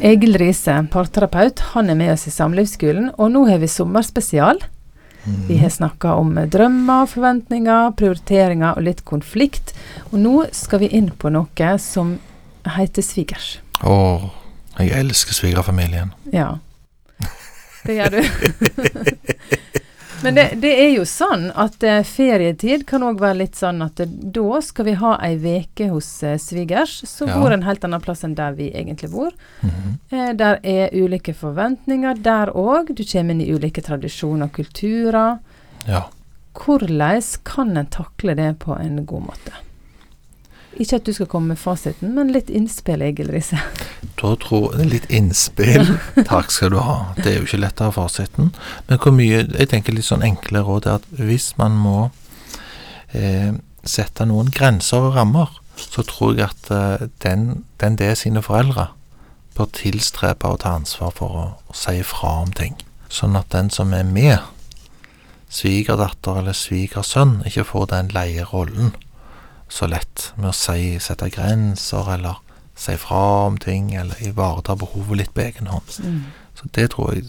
Egil Riise, parterapeut, han er med oss i Samlivsskolen, og nå har vi sommerspesial. Vi har snakka om drømmer, forventninger, prioriteringer og litt konflikt. Og nå skal vi inn på noe som heter svigers. Å, jeg elsker svigerfamilien. Ja. Det gjør du. Men det, det er jo sånn at eh, ferietid kan òg være litt sånn at eh, da skal vi ha ei veke hos eh, svigers, som Ja. bor en helt annen plass enn der vi egentlig bor. Mhm. Eh, der er ulike forventninger der òg. Du kommer inn i ulike tradisjoner og kulturer. Ja. Hvordan kan en takle det på en god måte? Ikke at du skal komme med fasiten, men litt innspill, Egil Riise. Da tror jeg Litt innspill. Takk skal du ha. Det er jo ikke lett å ha fasiten. Men hvor mye Jeg tenker litt sånn enkle råd er at hvis man må eh, sette noen grenser og rammer, så tror jeg at eh, den, den det er sine foreldre, bør tilstrebe å ta ansvar for å, å si ifra om ting. Sånn at den som er med, svigerdatter eller svigersønn, ikke får den leie rollen så lett med å si, sette grenser eller si fra om ting, eller ivareta behovet litt på egen hånd. Mm. Så det tror jeg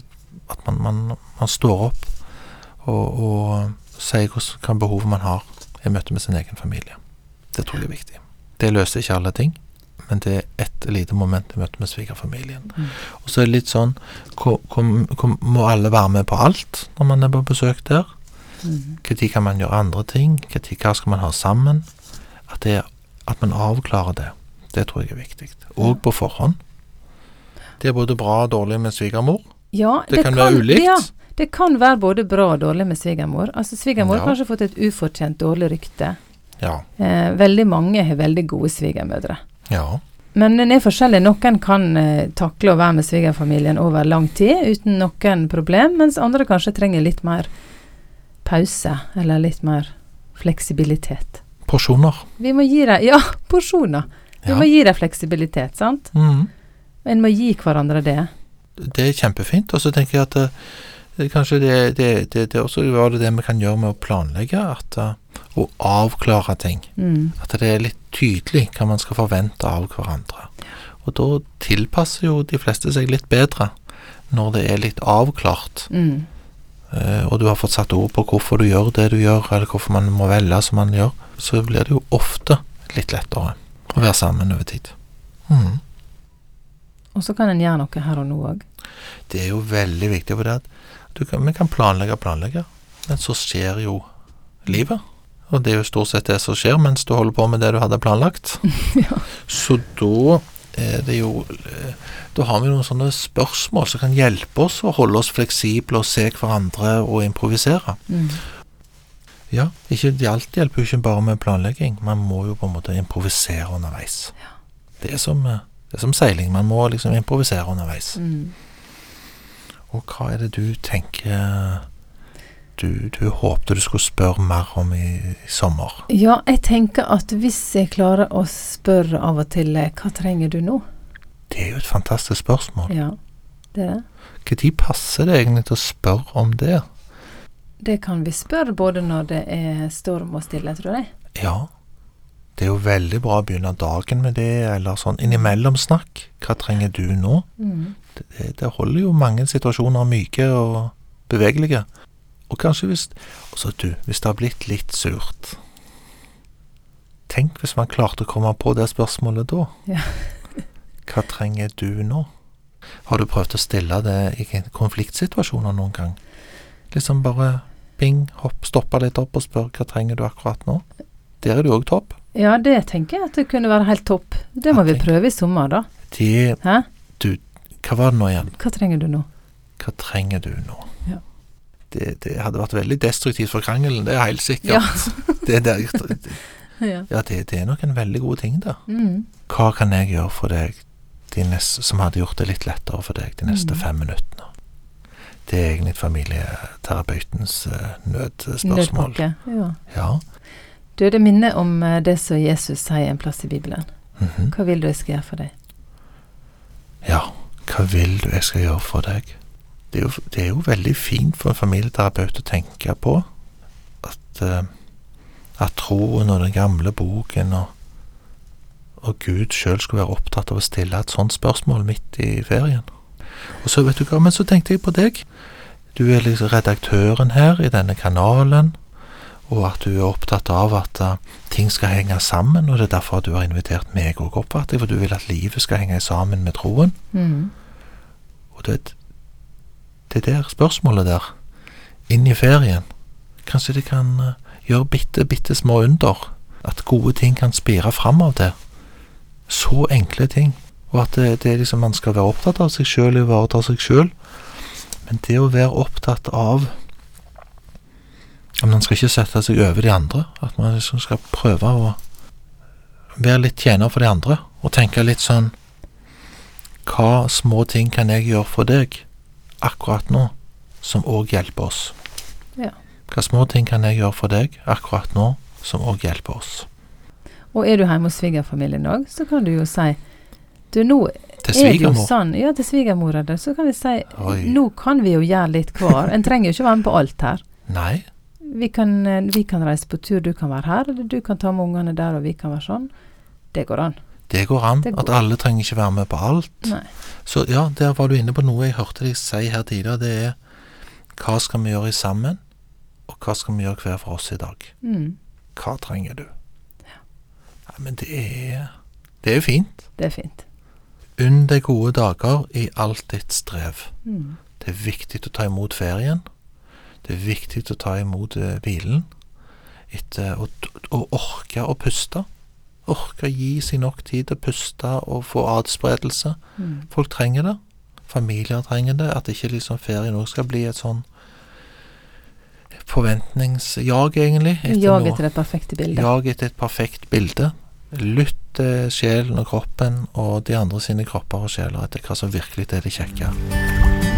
at man, man, man står opp og, og sier hvilke hva behovet man har i møte med sin egen familie. Det tror jeg er viktig. Det løser ikke alle ting, men det er ett lite moment i møte med svigerfamilien. Mm. Og så er det litt sånn hvor, hvor, hvor, Må alle være med på alt når man er på besøk der? Mm. Når kan man gjøre andre ting? Hva Hva skal man ha sammen? At, det, at man avklarer det. Det tror jeg er viktig. Og på forhånd. Det er både bra og dårlig med svigermor. Ja, Det kan være ulikt. Ja, det kan være både bra og dårlig med svigermor. Altså Svigermor Ja. har kanskje fått et ufortjent dårlig rykte. Ja. Eh, veldig mange har veldig gode svigermødre. Ja. Men den er forskjellig. Noen kan eh, takle å være med svigerfamilien over lang tid uten noen problem, mens andre kanskje trenger litt mer pause, eller litt mer fleksibilitet. Porsjoner. Vi må gi dem Ja, porsjoner! Vi Ja. må gi dem fleksibilitet, sant? Mm. En må gi hverandre det. Det er kjempefint. Og så tenker jeg at uh, kanskje det, det, det, det også var det det vi kan gjøre med å planlegge. At, uh, å avklare ting. Mm. At det er litt tydelig hva man skal forvente av hverandre. Og da tilpasser jo de fleste seg litt bedre når det er litt avklart, Mm. Uh, og du har fått satt ord på hvorfor du gjør det du gjør, eller hvorfor man må velge som man gjør, så blir det jo ofte litt lettere å være sammen over tid. Mm. Og så kan en gjøre noe her og nå òg. Det er jo veldig viktig, for det at du kan, vi kan planlegge og planlegge, men så skjer jo livet. Og det er jo stort sett det som skjer mens du holder på med det du hadde planlagt. Ja. Så da er det jo eh, Da har vi noen sånne spørsmål som kan hjelpe oss å holde oss fleksible og se hverandre og improvisere. Mm. Ja, ikke, alt hjelper jo ikke bare med planlegging. Man må jo på en måte improvisere underveis. Det, er som, eh, det er som seiling. Man må liksom improvisere underveis. Mm. Og hva er det du tenker du, du håpte du skulle spørre mer om i, i sommer? Ja, jeg tenker at hvis jeg klarer å spørre av og til eh, hva trenger du nå? Det er jo et fantastisk spørsmål. Ja, det er det. Når passer det egentlig til å spørre om det? Det kan vi spørre både når det er storm og stille, tror jeg. Ja, det er jo veldig bra å begynne dagen med det, eller sånn innimellomsnakk. Hva trenger du nå? Mm. Det, det- holder jo mange situasjoner myke og bevegelige. Og kanskje hvis Altså, du, hvis det har blitt litt surt Tenk hvis man klarte å komme på det spørsmålet da. Ja. Hva trenger du nå? Har du prøvd å stille det i konfliktsituasjoner noen gang? Liksom bare bing, hopp, stoppe litt opp og spørre hva trenger du akkurat nå? Der er du òg topp. Ja, det tenker jeg at det kunne være helt topp. Det må jeg vi tenker. prøve i sommer, da. Det Hæ? Hva var det nå igjen? Hva trenger du nå? Hva trenger du nå? Ja. Det, det hadde vært veldig destruktivt for krangelen, det er helt sikkert. det, der, Ja. ja, det, det er nok en veldig god ting, da. Mm. Hva kan jeg gjøre for deg de neste, som hadde gjort det litt lettere for deg de neste Mm. fem minuttene? Det er egentlig familieterapeutens uh, nødspørsmål. Nødpakke. Ja. Ja. Du, det minner om eh, det som Jesus sier en plass i Bibelen. mhm. Hva vil du jeg skal gjøre for deg? ja. Hva vil du jeg skal gjøre for deg? Det er, jo, det er jo veldig fint for en familieterapeut å tenke på at, eh, at troen og den gamle boken og, og Gud sjøl skulle være opptatt av å stille et sånt spørsmål midt i ferien. Og så, vet du hva, men så tenkte jeg på deg. Du er liksom redaktøren her i denne kanalen, og at du er opptatt av at uh, ting skal henge sammen, og det er derfor du har invitert meg òg, oppfatter jeg, for du vil at livet skal henge sammen med troen. Mm. Og det, det der spørsmålet der, inn i ferien, kanskje det kan uh, gjøre bitte, bitte små under. At gode ting kan spire fram av det. Så enkle ting. Og at det, det er liksom man skal være opptatt av seg sjøl, ivareta seg sjøl. Men det å være opptatt av Man skal ikke sette seg over de andre. At man liksom skal prøve å være litt tjener for de andre. Og tenke litt sånn Hva små ting kan jeg gjøre for deg akkurat nå, som òg hjelper oss? Ja. Hva små ting kan jeg gjøre for deg akkurat nå, som òg hjelper oss? Og er du hjemme hos svigerfamilien òg, så kan du jo si Du, nå Til er svigermor. sånn Ja, til svigermora di. Så kan vi si Oi. Nå kan vi jo gjøre litt hver. En trenger jo ikke være med på alt her. Nei, Vi kan, eh, vi kan reise på tur, du kan være her, eller du kan ta med ungene der, og vi kan være sånn. Det går an. det går an. Det går. At alle trenger ikke være med på alt. Nei. Så ja, der var du inne på noe jeg hørte deg si her tidligere. Det er hva skal vi gjøre sammen, og hva skal vi gjøre hver for oss i dag? Mm. Hva trenger du? Ja, men det er Det er jo fint. Det er fint. Unn deg gode dager i alt ditt strev. Mm. Det er viktig å ta imot ferien. Det er viktig å ta imot eh, hvilen. Etter å, å orke å puste. Orke å gi seg nok tid til å puste og få adspredelse. Mm. Folk trenger det. Familier trenger det. At ikke liksom ferien òg skal bli et sånn forventningsjag, egentlig. Jag etter det perfekte bildet. Jag etter et perfekt bilde. Lytt til sjelen og kroppen og de andre sine kropper og sjeler etter hva som virkelig er det kjekke.